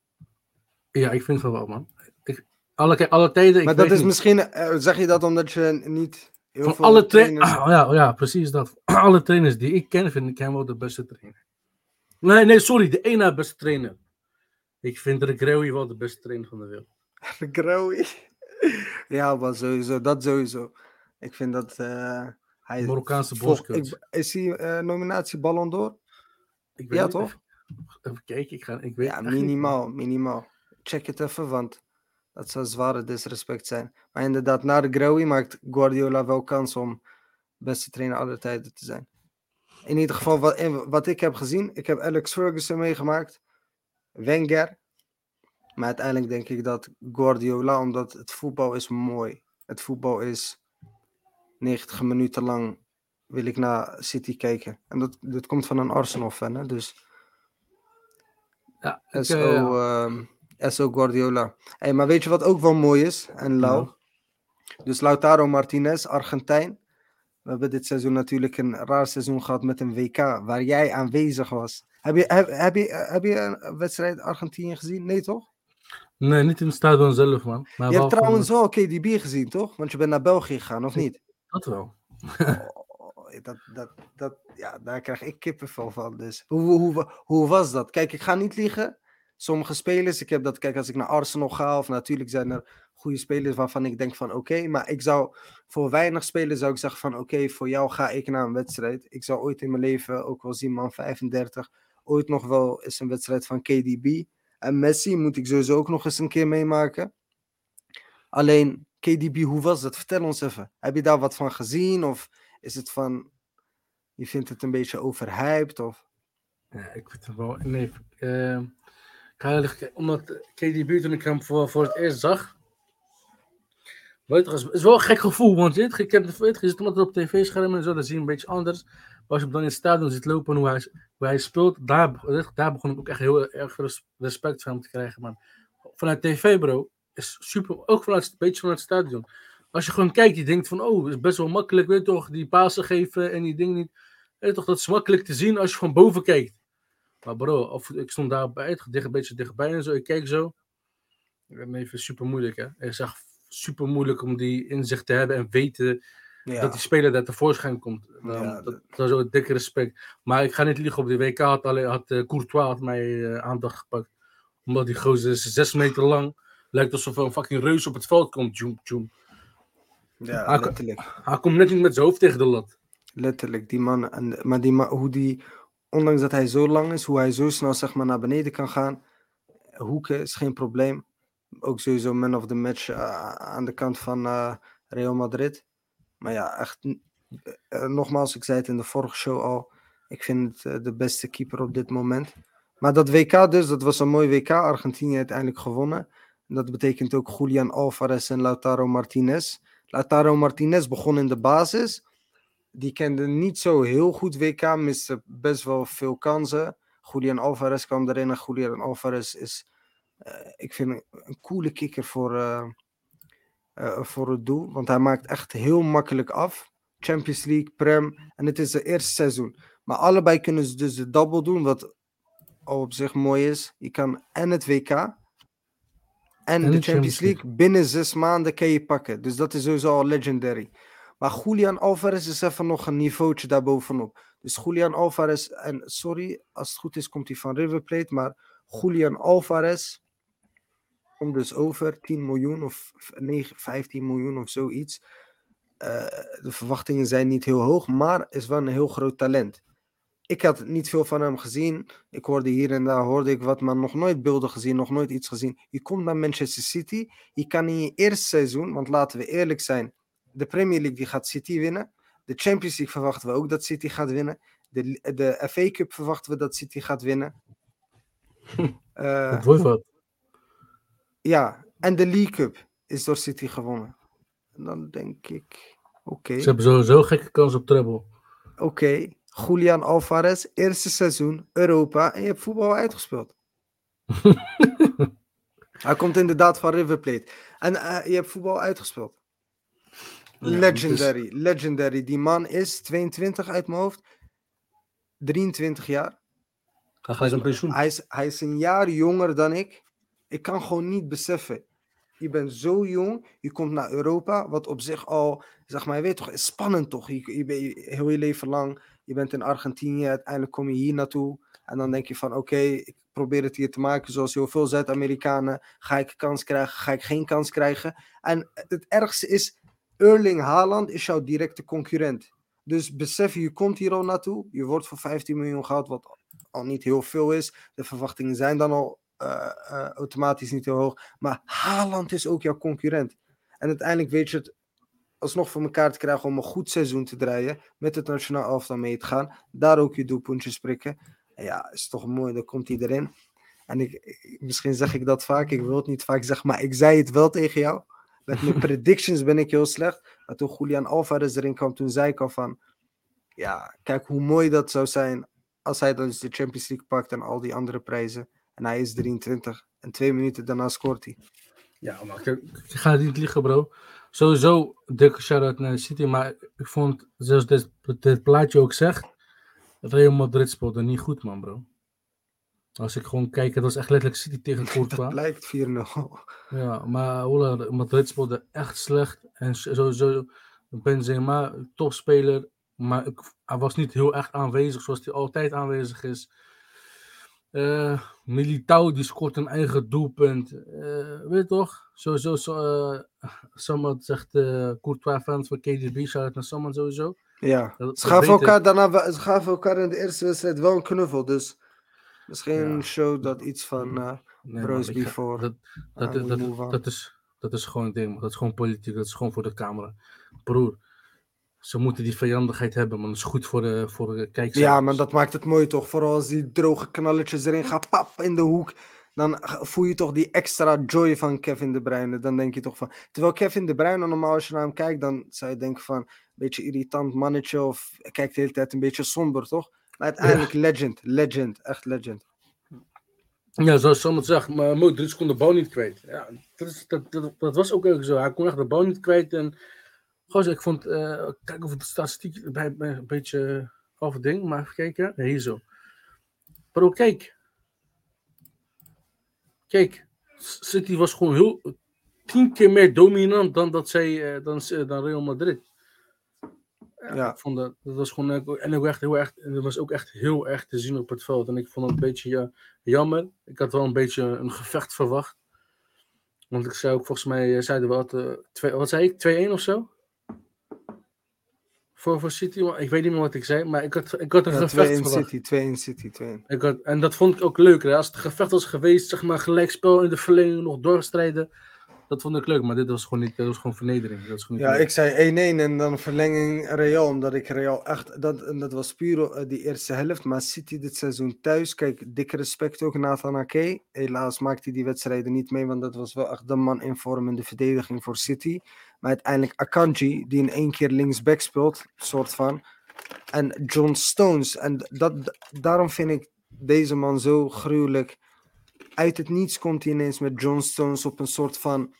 Ja, ik vind van wel, man. Ik, alle, alle tijden, ik maar dat is niet. misschien, eh, zeg je dat omdat je niet heel Van veel alle trainers. trainers... ja, ja, precies dat. *clears throat* Alle trainers die ik ken, vind ik hem wel de beste trainer. Nee, nee, sorry, de ene beste trainer. Ik vind Rick Reuwe wel de beste trainer van de wereld. *laughs* Growy. *laughs* ja, maar sowieso, dat sowieso. Ik vind dat eh, hij... Marokkaanse ik- Is hij eh, nominatie Ballon d'Or? Ik weet Ja, toch? Even, even kijken, ik, ga, ik weet Ja, niet, minimaal, minimaal. Check het even, want dat zou zware disrespect zijn. Maar inderdaad, na de Growy maakt Guardiola wel kans om beste trainer aller tijden te zijn. In ieder geval, wat, wat ik heb gezien, ik heb Alex Ferguson meegemaakt, Wenger. Maar uiteindelijk denk ik dat Guardiola, omdat het voetbal is mooi. Het voetbal is 90 minuten lang wil ik naar City kijken. En dat, dat komt van een Arsenal-fan, hè? dus... Ja, ik, SO, ehm, SO Guardiola. Hey, maar weet je wat ook wel mooi is? En Lau. Nou. Dus Lautaro Martinez, Argentijn. We hebben dit seizoen natuurlijk een raar seizoen gehad met een WK waar jij aanwezig was. Heb je, heb, heb je, heb je een wedstrijd Argentinië gezien? Nee, toch? nee, niet in het stadion zelf, man. Maar je hebt trouwens van- wel KDB gezien, toch? Want je bent naar België gegaan, of niet? Dat wel. Oh, dat, dat, dat, ja, daar krijg ik kippenvel van. Dus hoe, hoe, hoe, hoe was dat? Kijk, ik ga niet liegen. Sommige spelers, ik heb dat, kijk, als ik naar Arsenal ga, of natuurlijk zijn er goede spelers waarvan ik denk van oké, maar ik zou voor weinig spelers zou ik zeggen van oké, voor jou ga ik naar een wedstrijd. Ik zou ooit in mijn leven ook wel zien, man, 35, ooit nog wel eens een wedstrijd van KDB. En Messi moet ik sowieso ook nog eens een keer meemaken. Alleen, KDB, hoe was dat? Vertel ons even. Heb je daar wat van gezien? Of is het van, je vindt het een beetje overhyped? Of... Ja, ik vind het wel. Nee, eh, zeggen, omdat KDB toen ik hem voor, voor het eerst zag. Weet je, het is wel een gek gevoel, want je, je, je zit altijd op tv-schermen en zo, dan zie je een beetje anders. Maar als je dan in het stadion zit lopen en hoe hij, hoe hij speelt, daar, daar begon ik ook echt heel erg res- respect van hem te krijgen. Man. Vanuit tv, bro, is super, ook vanuit, een beetje vanuit het stadion. Als je gewoon kijkt, je denkt van, oh, is best wel makkelijk, weet je toch, die pasen geven en die dingen niet. Weet je toch, dat is makkelijk te zien als je van boven kijkt. Maar bro, of, ik stond daarbij, het dicht, een beetje dichtbij en zo. Ik keek zo. Ik ben even super moeilijk, hè. Het is echt super moeilijk om die inzicht te hebben en weten Ja, dat die speler daar tevoorschijn komt. Ja, dat, dat is ook een dikke respect. Maar ik ga niet liegen, op de WK had, alleen, had eh, Courtois had mij eh, aandacht gepakt. Omdat die gozer is zes meter lang. Lijkt alsof er een fucking reus op het veld komt. Tjoem, tjoem. ja Ah, letterlijk. Hij komt net niet met zijn hoofd tegen de lat. Letterlijk, die man. En, maar die man, hoe die, ondanks dat hij zo lang is, hoe hij zo snel zeg maar naar beneden kan gaan. Hoeken is geen probleem. Ook sowieso man of the match eh, aan de kant van eh, Real Madrid. Maar ja, echt. eh, nogmaals, ik zei het in de vorige show al. Ik vind het de beste keeper op dit moment. Maar dat WK dus, dat was een mooi WK. Argentinië uiteindelijk gewonnen. En dat betekent ook Julian Alvarez en Lautaro Martinez. Lautaro Martinez begon in de basis. Die kende niet zo heel goed WK, miste best wel veel kansen. Julian Alvarez kwam erin en Julian Alvarez is, eh, ik vind, een, een coole kicker voor, eh, eh, voor het doel. Want hij maakt echt heel makkelijk af. Champions League, Prem. En het is zijn eerste seizoen. Maar allebei kunnen ze dus de double doen, wat al op zich mooi is. Je kan en het WK en, de de Champions. League binnen zes maanden kan je pakken. Dus dat is sowieso al legendary. Maar Julian Alvarez is even nog een niveautje daarbovenop. Dus Julian Alvarez, en sorry, als het goed is komt hij van River Plate, maar Julian Alvarez komt dus over 10 miljoen of 9, 15 miljoen of zoiets. Eh, de verwachtingen zijn niet heel hoog, maar is wel een heel groot talent. Ik had niet veel van hem gezien. Ik hoorde hier en daar hoorde ik wat, maar nog nooit beelden gezien, nog nooit iets gezien. Je komt naar Manchester City. Je kan in je eerste seizoen, want laten we eerlijk zijn, de Premier League die gaat City winnen. De Champions League verwachten we ook dat City gaat winnen. De, de FA Cup verwachten we dat City gaat winnen. *laughs* Eh, Dat wordt wat. ja, en de League Cup is door City gewonnen. En dan denk ik, oké. Ze hebben sowieso gekke kans op treble. Oké, Julian Alvarez, eerste seizoen, Europa en je hebt voetbal uitgespeeld. *laughs* Hij komt inderdaad van River Plate. En uh, je hebt voetbal uitgespeeld. Ja, legendary, legendary. Die man is 22 uit mijn hoofd. 23 jaar. Ga gelijk een pensioen. Hij is, hij is een jaar jonger dan ik. Ik kan gewoon niet beseffen. Je bent zo jong, je komt naar Europa, wat op zich al, zeg maar, je weet toch, is spannend toch? Je, je bent heel je leven lang, je bent in Argentinië, uiteindelijk kom je hier naartoe. En dan denk je van, oké, ik probeer het hier te maken zoals heel veel Zuid-Amerikanen. Ga ik kans krijgen, ga ik geen kans krijgen? En het ergste is, Erling Haaland is jouw directe concurrent. Dus besef je, komt hier al naartoe. Je wordt voor 15 miljoen gehaald, wat al niet heel veel is. De verwachtingen zijn dan al uh, uh, automatisch niet heel hoog. Maar Haaland is ook jouw concurrent. En uiteindelijk weet je het alsnog voor elkaar te krijgen om een goed seizoen te draaien. Met het nationaal elftal mee te gaan. Daar ook je doelpuntjes prikken. En ja, is toch mooi, dan komt hij erin. En ik, misschien zeg ik dat vaak, ik wil het niet vaak zeggen, maar ik zei het wel tegen jou. Met mijn predictions ben ik heel slecht. Maar toen Julian Alvarez erin kwam, toen zei ik al van... Ja, kijk hoe mooi dat zou zijn als hij dus de Champions League pakt en al die andere prijzen. En hij is 23. En twee minuten daarna scoort hij. Ja, maar ik, ga niet liegen, bro. Sowieso dikke shout-out naar City. Maar ik vond, zoals dit, dit plaatje ook zegt, Real Madrid speelde niet goed, man, bro. Als ik gewoon kijk, het was echt letterlijk City tegen *laughs* Courtois. Dat blijkt 4-0. Ja, maar Hola, Madrid speelde echt slecht. En sowieso Benzema, topspeler. Maar hij was niet heel echt aanwezig zoals hij altijd aanwezig is. Uh, Militao die scoort een eigen doelpunt. Uh, weet je toch? Sowieso, zo, uh, someone zegt uh, Courtois fans van KDB, shout naar someone sowieso. Ja, dat, ze, gaven elkaar daarna, ze gaven elkaar in de eerste wedstrijd wel een knuffel. Dus misschien ja. show dat iets van uh, nee, bros before. Dat, dat, dat, dat, dat, is, dat is gewoon het ding, dat is gewoon politiek, dat is gewoon voor de camera. Broer, ze moeten die vijandigheid hebben, man. Dat is goed voor de, voor de kijkers. Ja, maar dat maakt het mooi toch? Vooral als die droge knalletjes erin gaan, pap, in de hoek. Dan voel je toch die extra joy van Kevin De Bruyne. Dan denk je toch van... Terwijl Kevin De Bruyne, normaal als je naar hem kijkt, dan zou je denken van... Een beetje irritant mannetje of kijkt de hele tijd een beetje somber, toch? Maar uiteindelijk ja. legend, legend, echt legend. Ja, zoals Sam het zegt, maar Modric kon de bal niet kwijt. Ja, dat, is, dat, dat, dat was ook zo. Hij kon echt de bal niet kwijt en Gozer, ik vond, uh, kijk of het statistiek bij, bij een beetje over ding, maar even kijken. Ja, hier zo. Bro, kijk. Kijk, City was gewoon heel, tien keer meer dominant dan dat zij, uh, dan, dan Real Madrid. Ja. Ik vond dat, dat was gewoon, en ook echt heel erg, dat was ook echt heel erg te zien op het veld. En ik vond het een beetje ja, jammer. Ik had wel een beetje een gevecht verwacht. Want ik zei ook, volgens mij zeiden we wat, twee, wat zei ik, 2-1 of zo? voor, voor City. Ik weet niet meer wat ik zei, maar ik had, ik had een ja, gevecht in City, 2 in City, 2 ik had, En dat vond ik ook leuk. Hè? Als het gevecht was geweest, zeg maar gelijkspel in de verlenging nog doorstrijden. Dat vond ik leuk, maar dit was gewoon niet, dat was gewoon vernedering. Dat was gewoon ja, ik zei 1-1 en dan verlenging Real, omdat ik Real echt, dat, dat was puur uh, die eerste helft, maar City dit seizoen thuis, kijk, dikke respect ook Nathan Ake. Helaas maakte hij die wedstrijden niet mee, want dat was wel echt de man in vorm in de verdediging voor City. Maar uiteindelijk Akanji, die in één keer linksback speelt, soort van. En John Stones. En dat, daarom vind ik deze man zo gruwelijk. Uit het niets komt hij ineens met John Stones op een soort van.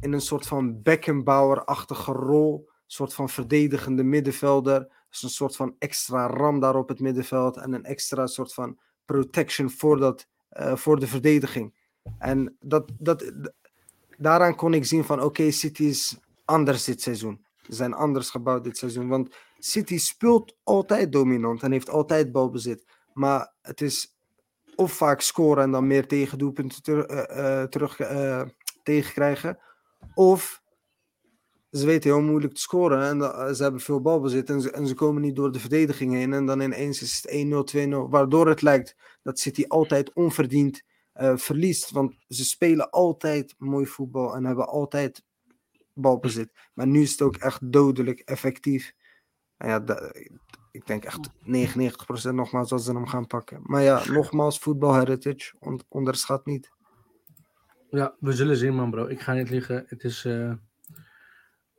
In een soort van Beckenbauer-achtige rol. Een soort van verdedigende middenvelder. Dus een soort van extra ram daar op het middenveld. En een extra soort van protection voor, dat, uh, voor de verdediging. En dat, dat, daaraan kon ik zien van oké, City is anders dit seizoen. Ze zijn anders gebouwd dit seizoen. Want City speelt altijd dominant en heeft altijd balbezit. Maar het is of vaak scoren en dan meer tegendoelpunten ter, uh, uh, terug tegenkrijgen. Of ze weten heel moeilijk te scoren en ze hebben veel balbezit en ze, en ze komen niet door de verdediging heen. En dan ineens is het 1-0, 2-0. Waardoor het lijkt dat City altijd onverdiend uh, verliest. Want ze spelen altijd mooi voetbal en hebben altijd balbezit. Maar nu is het ook echt dodelijk effectief. En ja, ik denk echt 99% nogmaals dat ze hem gaan pakken. Maar ja, nogmaals, voetbal heritage, on, onderschat niet. Ja, we zullen zien man bro. Ik ga niet liggen. Het is... Uh,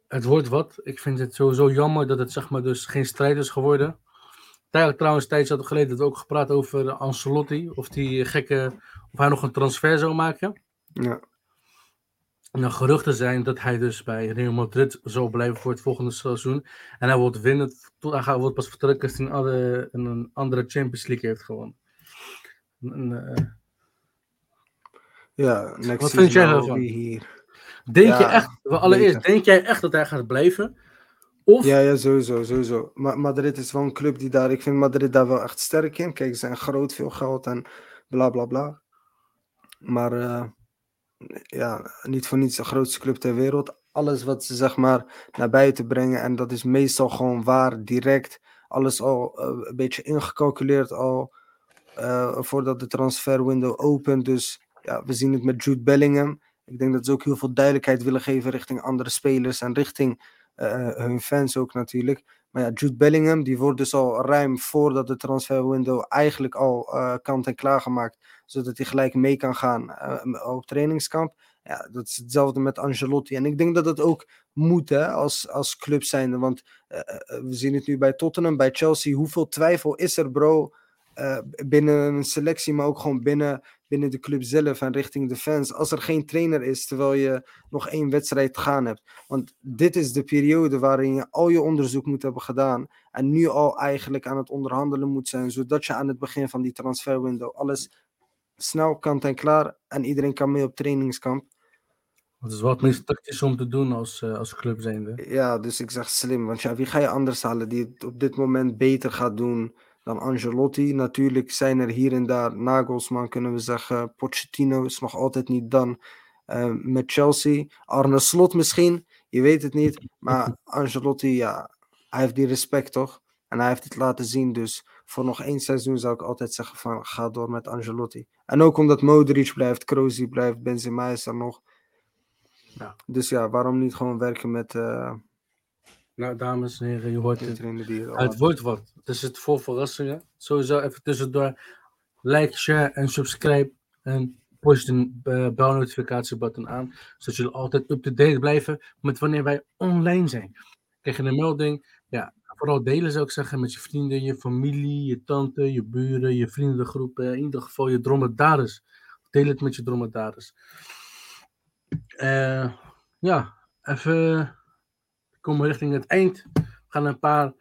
het wordt wat. Ik vind het sowieso jammer dat het zeg maar dus geen strijd is geworden. Tij- Trouwens, had geleden dat we ook gepraat over Ancelotti. Of die gekke, of hij nog een transfer zou maken. Ja. En dan geruchten zijn dat hij dus bij Real Madrid zal blijven voor het volgende seizoen. En hij wordt winnen, tot hij gaat- wordt pas vertrekken als hij een andere, een andere Champions League heeft gewonnen. En, eh, Ja, next Wat vind jij daarvan? be here. denk je echt, allereerst, beter. denk jij echt dat hij gaat blijven? Of, Ja, ja, sowieso, sowieso. Ma Madrid is wel een club die daar, ik vind Madrid daar wel echt sterk in. Kijk, ze zijn groot, veel geld en bla bla bla. Maar eh, ja, niet voor niets de grootste club ter wereld. Alles wat ze zeg maar naar buiten brengen en dat is meestal gewoon waar, direct. Alles al eh, een beetje ingecalculeerd al eh, voordat de transferwindow opent. Dus ja, we zien het met Jude Bellingham. Ik denk dat ze ook heel veel duidelijkheid willen geven richting andere spelers en richting eh, hun fans ook natuurlijk. Maar ja, Jude Bellingham, die wordt dus al ruim voordat de transferwindow eigenlijk al eh, kant en klaar gemaakt. Zodat hij gelijk mee kan gaan eh, op trainingskamp. Ja, dat is hetzelfde met Angelotti. En ik denk dat het ook moet hè, als, als club zijnde. Want eh, eh, we zien het nu bij Tottenham, bij Chelsea. Hoeveel twijfel is er, bro? eh, binnen een selectie, maar ook gewoon binnen, binnen de club zelf en richting de fans. Als er geen trainer is, terwijl je nog één wedstrijd te gaan hebt. Want dit is de periode waarin je al je onderzoek moet hebben gedaan. En nu al eigenlijk aan het onderhandelen moet zijn. Zodat je aan het begin van die transferwindow alles snel kant en klaar. En iedereen kan mee op trainingskamp. dat is wat minst tactisch om te doen als, eh, als club zijnde. Ja, dus ik zeg slim. Want ja, wie ga je anders halen die het op dit moment beter gaat doen dan Angelotti? Natuurlijk zijn er hier en daar Nagelsman, kunnen we zeggen. Pochettino is nog altijd niet dan. eh, met Chelsea. Arne Slot misschien, je weet het niet. Maar *laughs* Angelotti, ja, hij heeft die respect toch? En hij heeft het laten zien. Dus voor nog één seizoen zou ik altijd zeggen van ga door met Angelotti. En ook omdat Modric blijft, Kroos blijft, Benzema is er nog. Ja. Dus ja, waarom niet gewoon werken met... eh, Nou, dames en heren, je hoort het. Het wordt wat. Het is het vol verrassingen. Sowieso even tussendoor. Like, share en subscribe. En push de uh, belnotificatiebutton aan. Zodat jullie altijd up-to-date blijven met wanneer wij online zijn. Krijg je een melding. Ja, vooral delen zou ik zeggen met je vrienden, je familie, je tante, je buren, je vriendengroepen. In ieder geval je dromedaris. Deel het met je dromedaris. Eh ja, even we komen richting het eind. We gaan een paar,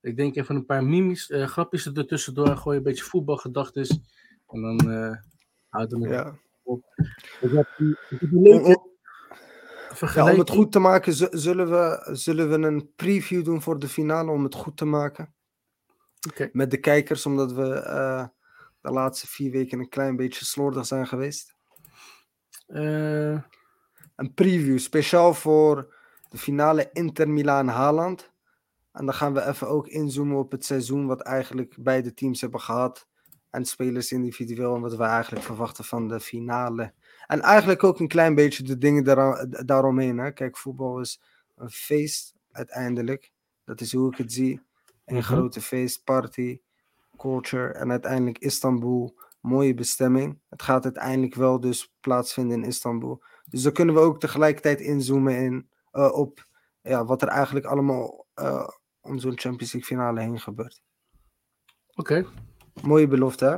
ik denk even een paar mimies, eh, grapjes er tussendoor. Gooi een beetje voetbalgedachtes. En dan eh houden we het. Ja. Ik heb die, ik heb die om- ja, om het goed te maken, zullen we, zullen we een preview doen voor de finale om het goed te maken Oké. met de kijkers, omdat we eh, de laatste vier weken een klein beetje slordig zijn geweest. Eh, Een preview speciaal voor de finale Inter Milaan Haaland. En dan gaan we even ook inzoomen op het seizoen wat eigenlijk beide teams hebben gehad. En spelers individueel en wat we eigenlijk verwachten van de finale. En eigenlijk ook een klein beetje de dingen daaromheen. Hè. Kijk, voetbal is een feest uiteindelijk. Dat is hoe ik het zie. Een Mhm. grote feest, party, culture en uiteindelijk Istanbul. Mooie bestemming. Het gaat uiteindelijk wel dus plaatsvinden in Istanbul. Dus dan kunnen we ook tegelijkertijd inzoomen in, eh, op ja, wat er eigenlijk allemaal eh, om zo'n Champions League finale heen gebeurt. Oké, Mooie belofte, hè?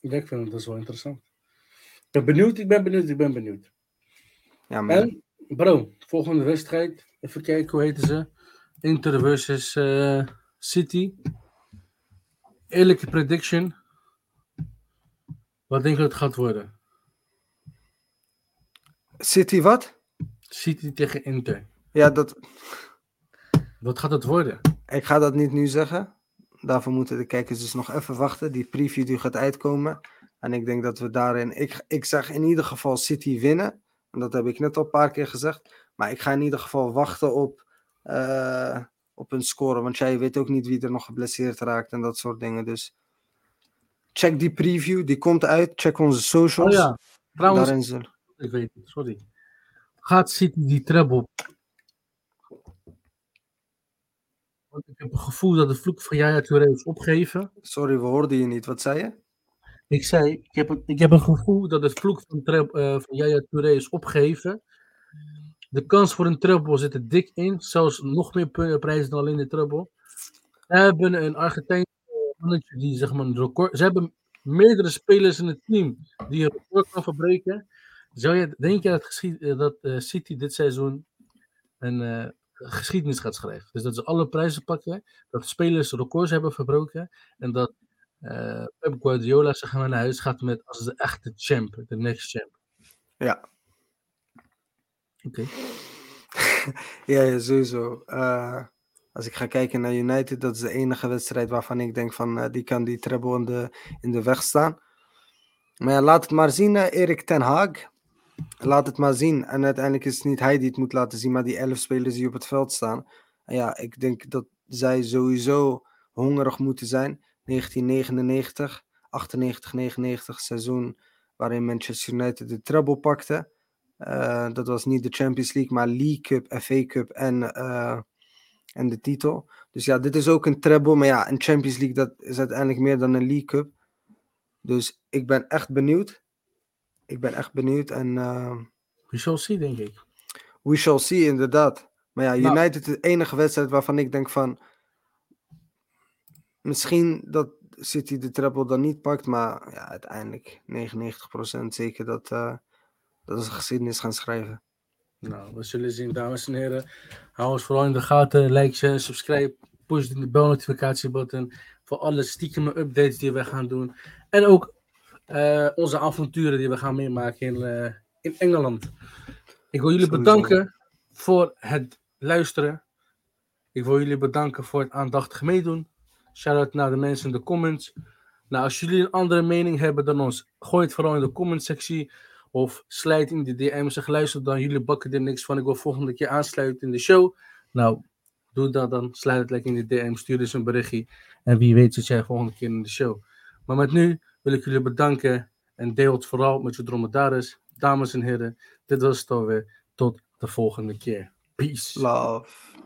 Ja, ik vind het dat is wel interessant. Ik ben benieuwd, ik ben benieuwd, ik ben benieuwd. Ja, maar En, bro, volgende wedstrijd. Even kijken, hoe heten ze? Inter versus eh, City. Eerlijke prediction. Wat denk je dat het gaat worden? City wat? City tegen Inter. Ja, dat, Wat gaat het worden? ik ga dat niet nu zeggen. Daarvoor moeten de kijkers dus nog even wachten. Die preview die gaat uitkomen. En ik denk dat we daarin... Ik, ik zeg in ieder geval City winnen. En dat heb ik net al een paar keer gezegd. Maar ik ga in ieder geval wachten op, eh, op een score. Want jij weet ook niet wie er nog geblesseerd raakt en dat soort dingen. Dus check die preview. Die komt uit. Check onze Oh socials. ja, trouwens, Daarin zullen... ik weet het, sorry. Gaat City die treble? Want ik heb het gevoel dat de vloek van Yaya Touré is opgegeven. Sorry, we hoorden je niet. Wat zei je? Ik zei, ik heb, een- ik heb een gevoel dat het vloek van, eh, van Yaya Touré is opgegeven. De kans voor een treble zit er dik in. Zelfs nog meer prijzen dan alleen de treble. We hebben een Argentijn mannetje die zeg maar een record. Ze hebben meerdere spelers in het team die een record kan verbreken. Zou je, denk je dat, geschied, eh, dat eh, City dit seizoen een eh, geschiedenis gaat schrijven? Dus dat ze alle prijzen pakken, dat spelers records hebben verbroken en dat Pep Guardiola zeg maar naar huis gaat met als de echte champ, de next champ. Ja. Oké. *laughs* Ja, ja sowieso. Als ik ga kijken naar United, dat is de enige wedstrijd waarvan ik denk van die kan die treble in de, in de weg staan. Maar ja, laat het maar zien, Erik ten Haag. Laat het maar zien. En uiteindelijk is het niet hij die het moet laten zien, maar die elf spelers die op het veld staan. En ja, ik denk dat zij sowieso hongerig moeten zijn. 1999, 98, 99 seizoen waarin Manchester United de treble pakte. Eh, dat was niet de Champions League, maar League Cup, FA Cup en, eh, en de titel. Dus ja, dit is ook een treble. Maar ja, een Champions League dat is uiteindelijk meer dan een League Cup. Dus ik ben echt benieuwd. Ik ben echt benieuwd. En eh, We shall see, denk ik. we shall see, inderdaad. Maar ja, Nou- United is de enige wedstrijd waarvan ik denk van... Misschien dat City de treble dan niet pakt. Maar ja, uiteindelijk 99% zeker dat, eh dat ze geschiedenis gaan schrijven. Nou, we zullen zien, dames en heren. Hou ons vooral in de gaten. Like, share, subscribe. Push de bel-notificatiebutton. Voor alle stiekem updates die we gaan doen. En ook eh, onze avonturen die we gaan meemaken in, eh, in Engeland. Ik wil jullie bedanken voor het luisteren. Ik wil jullie bedanken voor het aandachtig meedoen. Shout-out naar de mensen in de comments. Nou, als jullie een andere mening hebben dan ons, gooi het vooral in de comment sectie. Of slijt in de DM. Zeg, luister dan, jullie bakken er niks van. Ik wil volgende keer aansluiten in de show. Nou, doe dat dan. Sluit het lekker in de DM. Stuur dus een berichtje. En wie weet zit jij volgende keer in de show. Maar met nu wil ik jullie bedanken. En deel het vooral met je dromedaris. Dames en heren, dit was het alweer. Tot de volgende keer. Peace. Love.